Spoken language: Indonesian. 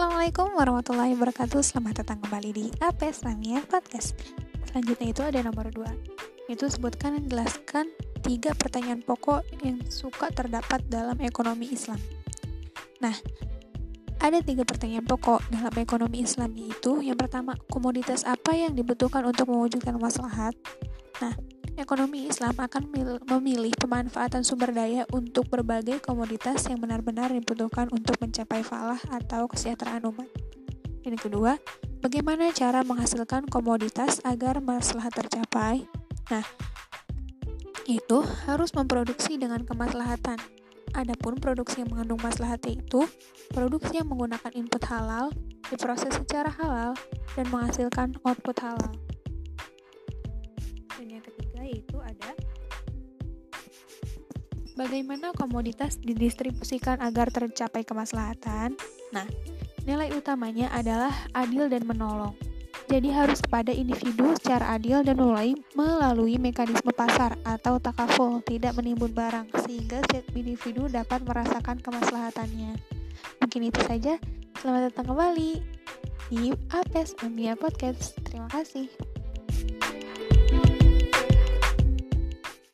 Assalamualaikum warahmatullahi wabarakatuh. Selamat datang kembali di APS Lamia Podcast. Selanjutnya itu ada nomor 2 Itu sebutkan dan jelaskan tiga pertanyaan pokok yang suka terdapat dalam ekonomi Islam. Nah, ada tiga pertanyaan pokok dalam ekonomi Islam yaitu Yang pertama, komoditas apa yang dibutuhkan untuk mewujudkan maslahat? Nah, ekonomi Islam akan memilih pemanfaatan sumber daya untuk berbagai komoditas yang benar-benar dibutuhkan untuk mencapai falah atau kesejahteraan umat. Yang kedua, bagaimana cara menghasilkan komoditas agar maslahat tercapai? Nah, itu harus memproduksi dengan kemaslahatan. Adapun produksi yang mengandung maslahat itu produksi yang menggunakan input halal, diproses secara halal, dan menghasilkan output halal. Dan yang ketiga yaitu ada bagaimana komoditas didistribusikan agar tercapai kemaslahatan. Nah, nilai utamanya adalah adil dan menolong. Jadi harus kepada individu secara adil dan mulai melalui mekanisme pasar atau takaful, tidak menimbun barang, sehingga setiap individu dapat merasakan kemaslahatannya. Mungkin itu saja. Selamat datang kembali di Apes Amia Podcast. Terima kasih.